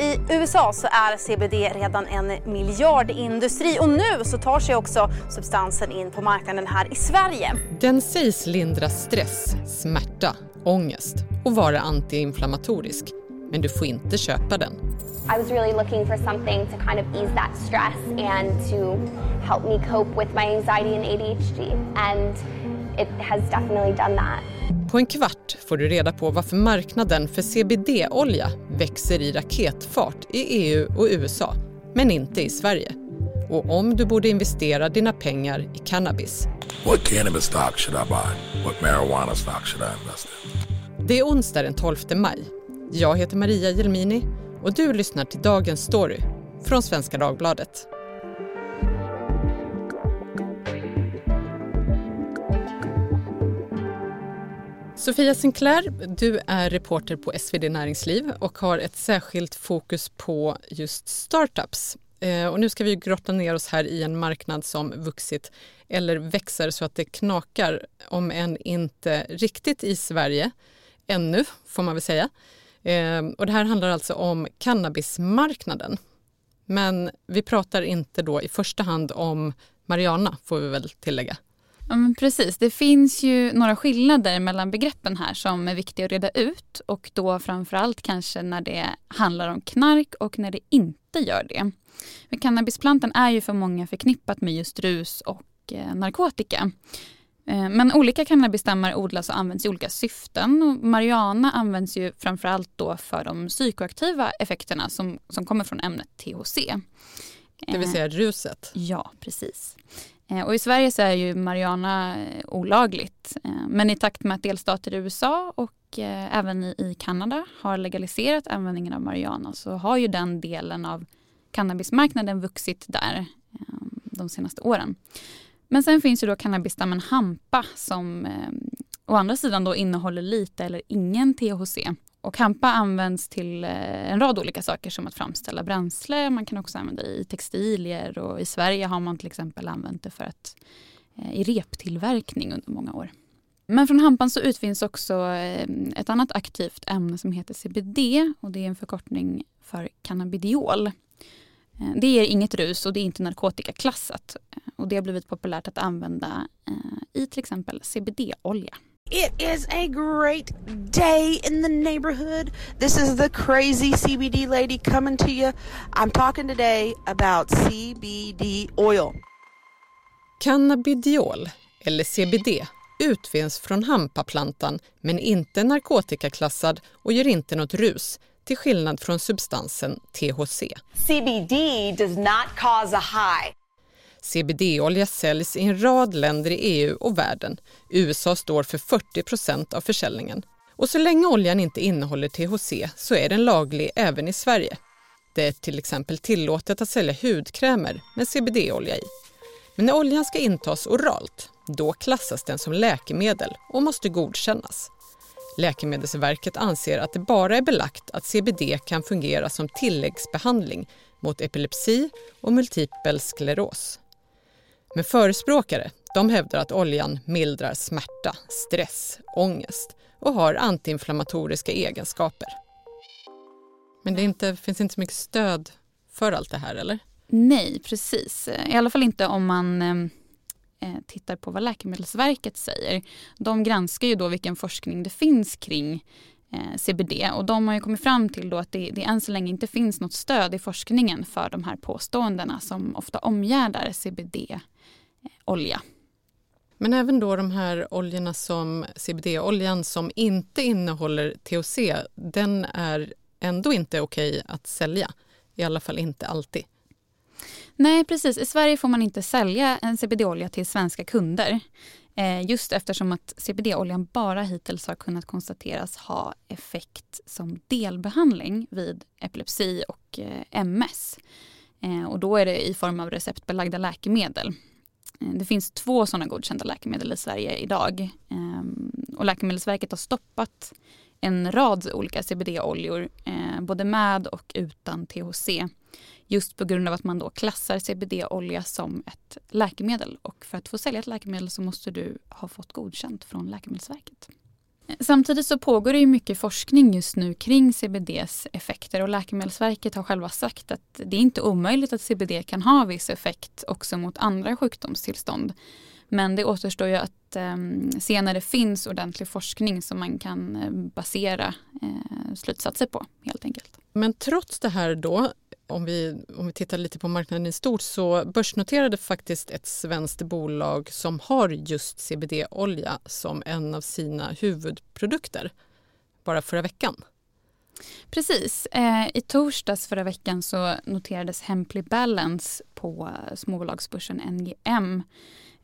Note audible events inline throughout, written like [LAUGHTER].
I USA så är CBD redan en miljardindustri och nu så tar sig också substansen in på marknaden här i Sverige. Den sägs lindra stress, smärta, ångest och vara antiinflammatorisk. Men du får inte köpa den. I was really looking for something to kind of ease that stress and to help me cope with my anxiety and ADHD and it has definitely done that. På en kvart får du reda på varför marknaden för CBD-olja växer i raketfart i EU och USA, men inte i Sverige. Och om du borde investera dina pengar i cannabis. What cannabis stock should I buy? What marijuana stock should I invest in? Det är onsdag den 12 maj. Jag heter Maria Jelmini och du lyssnar till dagens story från Svenska Dagbladet. Sofia Sinclair, du är reporter på SvD Näringsliv och har ett särskilt fokus på just startups. Eh, och nu ska vi grotta ner oss här i en marknad som vuxit eller växer så att det knakar, om än inte riktigt i Sverige ännu, får man väl säga. Eh, och det här handlar alltså om cannabismarknaden. Men vi pratar inte då i första hand om Mariana, får vi väl tillägga. Ja, men precis. Det finns ju några skillnader mellan begreppen här som är viktiga att reda ut och då framförallt kanske när det handlar om knark och när det inte gör det. För cannabisplantan är ju för många förknippat med just rus och eh, narkotika. Eh, men olika cannabisstammar odlas och används i olika syften. Och marijuana används ju framförallt då för de psykoaktiva effekterna som, som kommer från ämnet THC. Det vill säga ruset? Ja, precis. Eh, och I Sverige så är ju marijuana eh, olagligt. Eh, men i takt med att delstater i USA och även i Kanada har legaliserat användningen av marijuana så har ju den delen av cannabismarknaden vuxit där de senaste åren. Men sen finns ju då cannabisstammen hampa som å andra sidan då innehåller lite eller ingen THC. Och hampa används till eh, en rad olika saker som att framställa bränsle. Man kan också använda det i textilier och i Sverige har man till exempel använt det för att, eh, i reptillverkning under många år. Men från hampan så utvinns också eh, ett annat aktivt ämne som heter CBD och det är en förkortning för cannabidiol. Det ger inget rus och det är inte narkotikaklassat och det har blivit populärt att använda i till exempel CBD-olja. It is a great day in the neighborhood. This is the crazy CBD lady coming to you. I'm talking today about CBD oil. Cannabidiol, eller CBD, utvinns från hampaplantan men inte narkotikaklassad och ger inte något rus till skillnad från substansen THC. CBD does not cause a high. CBD-olja säljs i en rad länder i EU och världen. USA står för 40 procent av försäljningen. Och så länge oljan inte innehåller THC så är den laglig även i Sverige. Det är till exempel tillåtet att sälja hudkrämer med CBD-olja i. Men när oljan ska intas oralt, då klassas den som läkemedel och måste godkännas. Läkemedelsverket anser att det bara är belagt att CBD kan fungera som tilläggsbehandling mot epilepsi och multipel skleros. Men förespråkare de hävdar att oljan mildrar smärta, stress, ångest och har antiinflammatoriska egenskaper. Men det inte, finns inte så mycket stöd för allt det här, eller? Nej, precis. I alla fall inte om man eh, eh tittar på vad Läkemedelsverket säger. De granskar ju då vilken forskning det finns kring CBD och de har ju kommit fram till då att det, det än så länge inte finns något stöd i forskningen för de här påståendena som ofta omgärdar CBD olja. Men även då de här oljorna som CBD-oljan som inte innehåller THC, den är ändå inte okej att sälja. I alla fall inte alltid. Nej, precis. I Sverige får man inte sälja en CBD-olja till svenska kunder. Eh, just eftersom att CBD-oljan bara hittills har kunnat konstateras ha effekt som delbehandling vid epilepsi och eh, MS. Eh, och då är det i form av receptbelagda läkemedel. Det finns två sådana godkända läkemedel i Sverige idag. Och Läkemedelsverket har stoppat en rad olika CBD-oljor, både med och utan THC. Just på grund av att man då klassar CBD-olja som ett läkemedel. Och för att få sälja ett läkemedel så måste du ha fått godkänt från Läkemedelsverket. Samtidigt så pågår det ju mycket forskning just nu kring CBDs effekter och Läkemedelsverket har själva sagt att det är inte omöjligt att CBD kan ha viss effekt också mot andra sjukdomstillstånd. Men det återstår ju att eh, se när det finns ordentlig forskning som man kan eh, basera eh, slutsatser på helt enkelt. Men trots det här då, om vi, om vi tittar lite på marknaden i stort så börsnoterade faktiskt ett svenskt bolag som har just CBD-olja som en av sina huvudprodukter bara förra veckan. Precis. Eh, I torsdags förra veckan så noterades Hemply Balance på småbolagsbörsen NGM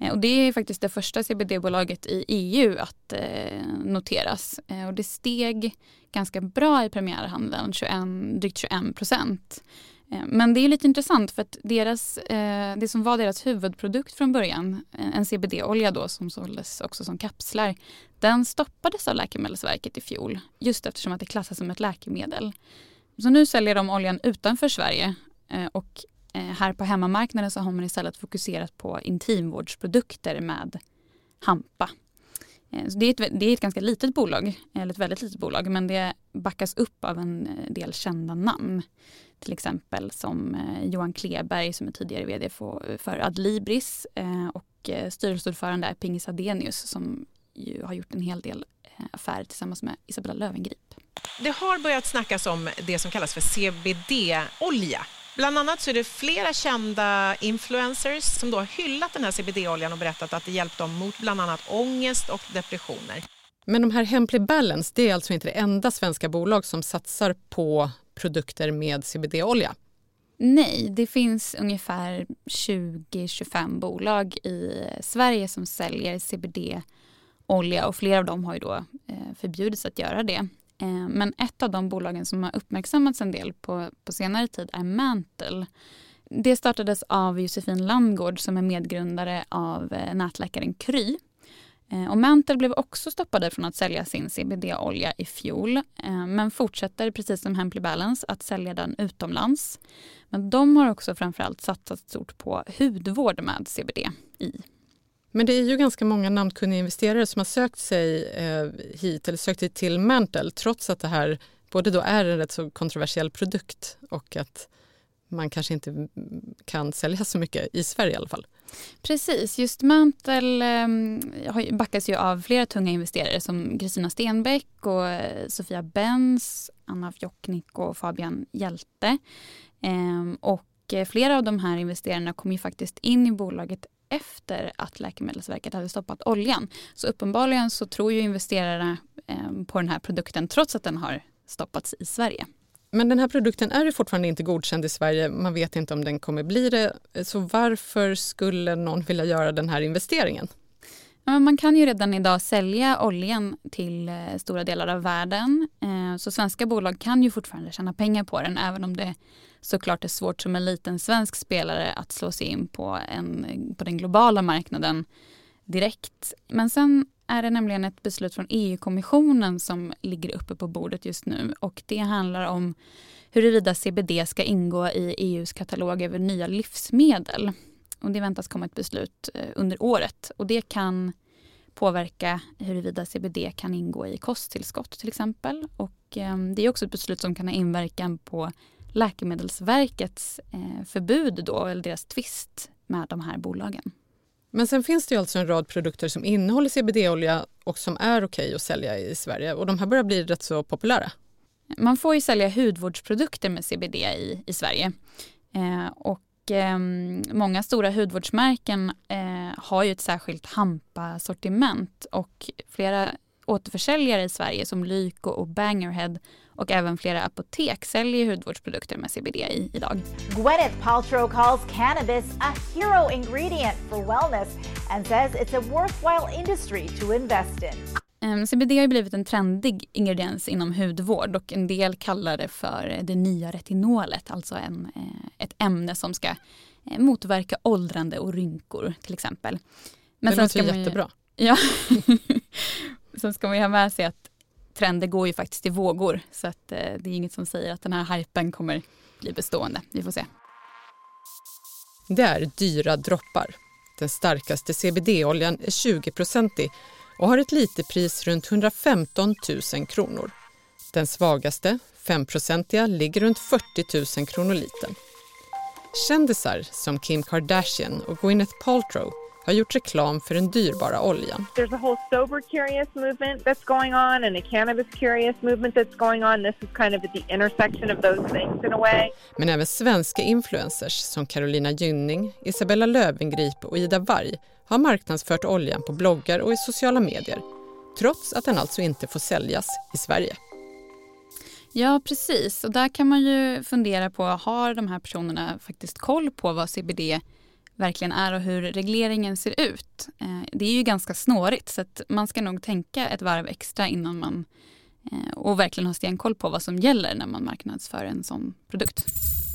Eh, och det är faktiskt det första CBD-bolaget i EU att eh, noteras. Eh, och det steg ganska bra i premiärhandeln, 21, drygt 21 procent. Eh, men det är lite intressant för att deras, eh, det som var deras huvudprodukt från början, eh, en CBD-olja då som såldes också som kapslar, den stoppades av Läkemedelsverket i fjol just eftersom att det klassas som ett läkemedel. Så nu säljer de oljan utanför Sverige eh, och Eh, här på hemmamarknaden så har man istället fokuserat på intimvårdsprodukter med hampa. Eh, så det, är ett, det är ett ganska litet bolag, eller ett väldigt litet bolag, men det backas upp av en eh, del kända namn. Till exempel som Johan Kleberg som är tidigare vd för Adlibris och styrelseordförande är Pingis Adenius som ju har gjort en hel del affärer tillsammans med Isabella Löwengrip. Det har börjat snackas om det som kallas för CBD-olja Bland annat så är det flera kända influencers som då har hyllat den här CBD-oljan och berättat att det hjälpt dem mot bland annat ångest och depressioner. Men de här Hemply Balance, det är alltså inte det enda svenska bolag som satsar på produkter med CBD-olja? Nej, det finns ungefär 20-25 bolag i Sverige som säljer CBD-olja och flera av dem har ju då eh, förbjudits att göra det. Eh, men ett av de bolagen som har uppmärksammats en del på, på senare tid är Mantle. Det startades av Josefin Landgård som är medgrundare av eh, nätläkaren Kry. Eh, och Mantle blev också stoppade från att sälja sin CBD-olja i fjol men fortsätter precis som Hemply Balance att sälja den utomlands. Men de har också framförallt satsat stort på hudvård med CBD i. Men det är ju ganska många namnkunniga investerare som har sökt sig eh, hit eller sökt sig till Mantle trots att det här både då är en rätt så kontroversiell produkt och att man kanske inte kan sälja så mycket i Sverige i alla fall. Precis, just Mantle eh, backas ju av flera tunga investerare som Kristina Stenbeck och eh, Sofia Benz, Anna Fjocknick och Fabian Hjälte. Ehm, eh, och flera av de här investerarna kom ju faktiskt in i bolaget efter att Läkemedelsverket hade stoppat oljan. Så uppenbarligen så tror ju investerarna eh, på den här produkten trots att den har stoppats i Sverige. Men den här produkten är ju fortfarande inte godkänd i Sverige. Man vet inte om den kommer bli det. Så varför skulle någon vilja göra den här investeringen? Man kan ju redan idag sälja oljan till eh, stora delar av världen. Eh, så svenska bolag kan ju fortfarande tjäna pengar på den även om det såklart är svårt som en liten svensk spelare att slå sig in på, en, på den globala marknaden direkt. Men sen är det nämligen ett beslut från EU-kommissionen som ligger uppe på bordet just nu och det handlar om huruvida CBD ska ingå i EUs katalog över nya livsmedel. Och det väntas komma ett beslut eh, under året och det kan påverka huruvida CBD kan ingå i kosttillskott till exempel. Och eh, det är också ett beslut som kan ha inverkan på Läkemedelsverkets eh, förbud då, eller deras tvist med de här bolagen. Men sen finns det ju alltså en rad produkter som innehåller CBD-olja och som är okej att sälja i Sverige och de här börjar bli rätt så populära. Man får ju sälja hudvårdsprodukter med CBD i, i Sverige. Eh, och eh, många stora hudvårdsmärken eh, har ju ett särskilt hampa-sortiment och flera återförsäljare i Sverige som Lyko och Bangerhead och även flera apotek säljer hudvårdsprodukter med CBD i idag. Gwyneth Paltrow calls cannabis a hero ingredient for wellness and says it's a worthwhile industry to invest in. Ehm, CBD har blivit en trendig ingrediens inom hudvård och en del kallar det för det nya retinolet, alltså en, eh, ett ämne som ska eh, motverka åldrande och rynkor till exempel. Men det låter jättebra. Ja. [LAUGHS] [LAUGHS] Sen ska man ju ha med sig att trender går ju faktiskt i vågor så att eh, det är inget som säger att den här hypen kommer bli bestående. Vi får se. Det är dyra droppar. Den starkaste CBD-oljan är 20-procentig och har ett literpris runt 115 000 kronor. Den svagaste, 5-procentiga, ligger runt 40 000 kronor litern. Kändisar som Kim Kardashian och Gwyneth Paltrow har gjort reklam för den dyrbara oljan. There's a whole sober curious movement that's going on and a cannabis curious movement that's going on. This is kind of at the intersection of those things in a way. Men även svenska influencers som Carolina Gynning, Isabella Löwengrip och Ida Warg har marknadsfört oljan på bloggar och i sociala medier trots att den alltså inte får säljas i Sverige. Ja, precis. Och där kan man ju fundera på, har de här personerna faktiskt koll på vad CBD verkligen är och hur regleringen ser ut? Eh, det är ju ganska snårigt så att man ska nog tänka ett varv extra innan man eh, och verkligen ha stenkoll på vad som gäller när man marknadsför en sån produkt.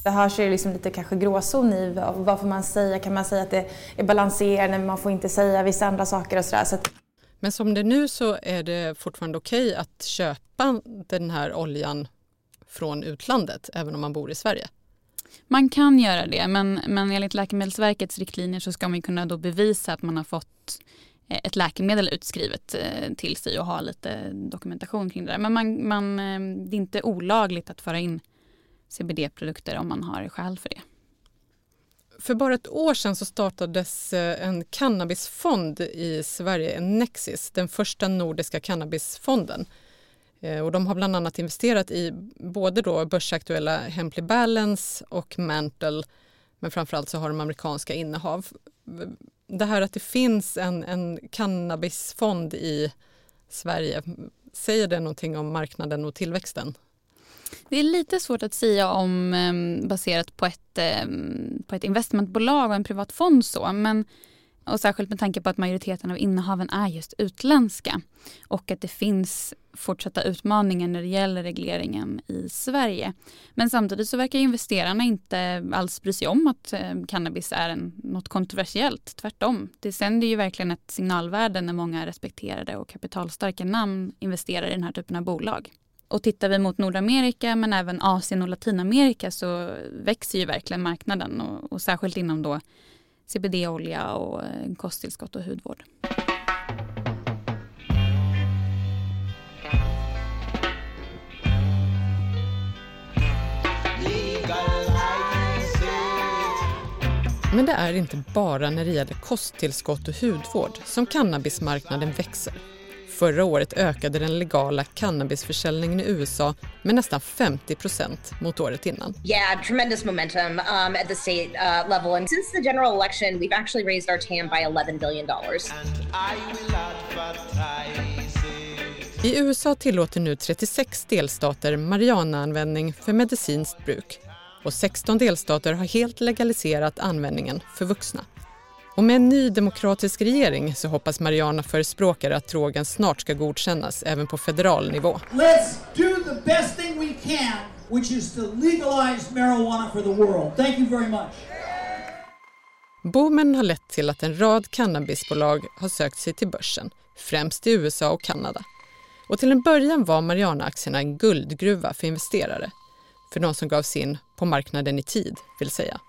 Det här ser liksom lite kanske gråzon i vad får man säga? Kan man säga att det är balanserande man får inte säga vissa andra saker och sådär. Så att... Men som det är nu så är det fortfarande okej okay att köpa den här oljan från utlandet även om man bor i Sverige? Man kan göra det men, men enligt Läkemedelsverkets riktlinjer så ska man kunna då bevisa att man har fått eh, ett läkemedel utskrivet eh, till sig och ha lite dokumentation kring det där. Men man, man, eh, det är inte olagligt att föra in CBD-produkter om man har skäl för det. För bara ett år sedan så startades en cannabisfond i Sverige, en Nexis, den första nordiska cannabisfonden. Eh, och de har bland annat investerat i både då börsaktuella Hemply Balance och Mantle men framförallt så har de amerikanska innehav. Det här att det finns en, en cannabisfond i Sverige, säger det någonting om marknaden och tillväxten? Det är lite svårt att säga om eh, baserat på ett, eh, på ett investmentbolag och en privat fond så men och särskilt med tanke på att majoriteten av innehaven är just utländska och att det finns fortsatta utmaningar när det gäller regleringen i Sverige. Men samtidigt så verkar investerarna inte alls bry sig om att eh, cannabis är en, något kontroversiellt. Tvärtom. Det sänder ju verkligen ett signalvärde när många respekterade och kapitalstarka namn investerar i den här typen av bolag. Och tittar vi mot Nordamerika men även Asien och Latinamerika så växer ju verkligen marknaden och, och särskilt inom då CBD-olja och eh, kosttillskott och hudvård. Men det är inte bara när det gäller kosttillskott och hudvård som cannabismarknaden växer. Förra året ökade den legala cannabisförsäljningen i USA med nästan 50 procent mot året innan. Yeah, tremendous momentum um, at the state uh, level. And since the general election, we've actually raised our TAM by 11 billion dollars. I USA tillåter nu 36 delstater marijuanaanvändning för medicinskt bruk och 16 delstater har helt legaliserat användningen för vuxna. Och med en ny demokratisk regering så hoppas Mariana-förespråkare att drogen snart ska godkännas även på federal nivå. Let's do the best thing we can, which is to legalize marijuana for the world. Thank you very much. Boomen har lett till att en rad cannabisbolag har sökt sig till börsen, främst i USA och Kanada. Och till en början var Mariana-aktierna en guldgruva för investerare. För de som gav sig in på marknaden i tid, vill säga.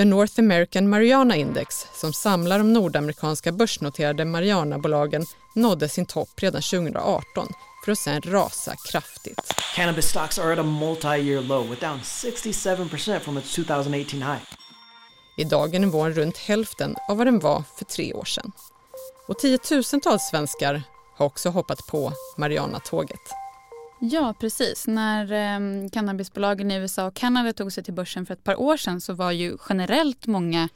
The North American Mariana Index som samlar de nordamerikanska börsnoterade Mariana-bolagen nådde sin topp redan 2018 för att sen rasa kraftigt. Cannabis stocks are at a multi-year low with down 67% from its 2018 high. Idag är nivån runt hälften av vad den var för tre år sedan. Och tiotusentals svenskar har också hoppat på Mariana-tåget. Ja, precis. När eh, cannabisbolagen i USA och Kanada tog sig till börsen för ett par år sedan så var ju generellt många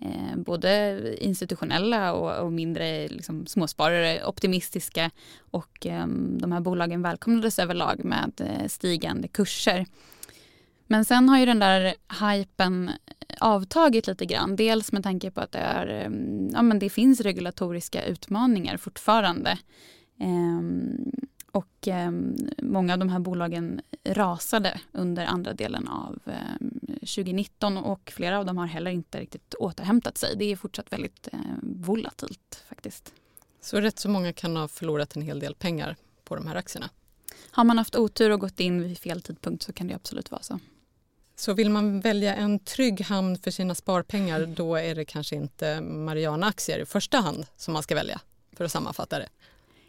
eh, både institutionella och, och mindre liksom, småsparare optimistiska och eh, de här bolagen välkomnades överlag med eh, stigande kurser. Men sen har ju den där hypen eh, avtagit lite grann. Dels med tanke på att det, är, ehm, ja, men det finns regulatoriska utmaningar fortfarande. Um, och eh, många av de här bolagen rasade under andra delen av eh, 2019 och flera av dem har heller inte riktigt återhämtat sig. Det är fortsatt väldigt eh, volatilt faktiskt. Så rätt så många kan ha förlorat en hel del pengar på de här aktierna? Har man haft otur och gått in vid fel tidpunkt så kan det absolut vara så. Så vill man välja en trygg hamn för sina sparpengar då är det kanske inte Mariana-aktier i första hand som man ska välja? för att sammanfatta det.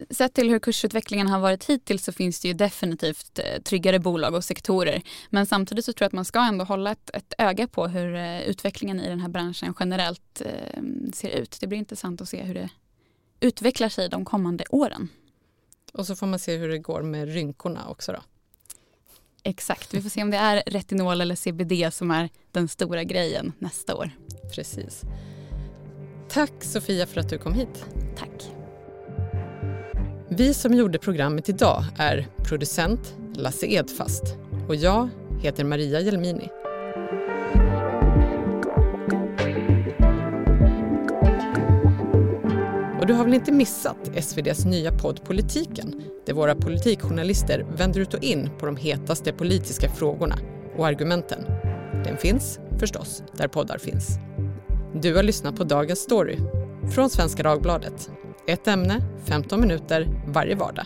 Sett till hur kursutvecklingen har varit hittills så finns det ju definitivt eh, tryggare bolag och sektorer. Men samtidigt så tror jag att man ska ändå hålla ett, ett öga på hur eh, utvecklingen i den här branschen generellt eh, ser ut. Det blir intressant att se hur det utvecklar sig de kommande åren. Och så får man se hur det går med rynkorna också då. Exakt, vi får se om det är retinol eller CBD som är den stora grejen nästa år. Precis. Tack Sofia för att du kom hit. Tack. Vi som gjorde programmet idag är producent Lasse Edfast och jag heter Maria Jelmini. Och du har väl inte missat SVDs nya podd Politiken där våra politikjournalister vänder ut och in på de hetaste politiska frågorna och argumenten. Den finns förstås där poddar finns. Du har lyssnat på Dagens Story från Svenska Dagbladet. Ett ämne, 15 minuter varje vardag.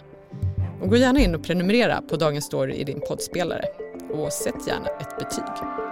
Och gå gärna in och prenumerera på Dagens Story i din poddspelare. Och sätt gärna ett betyg.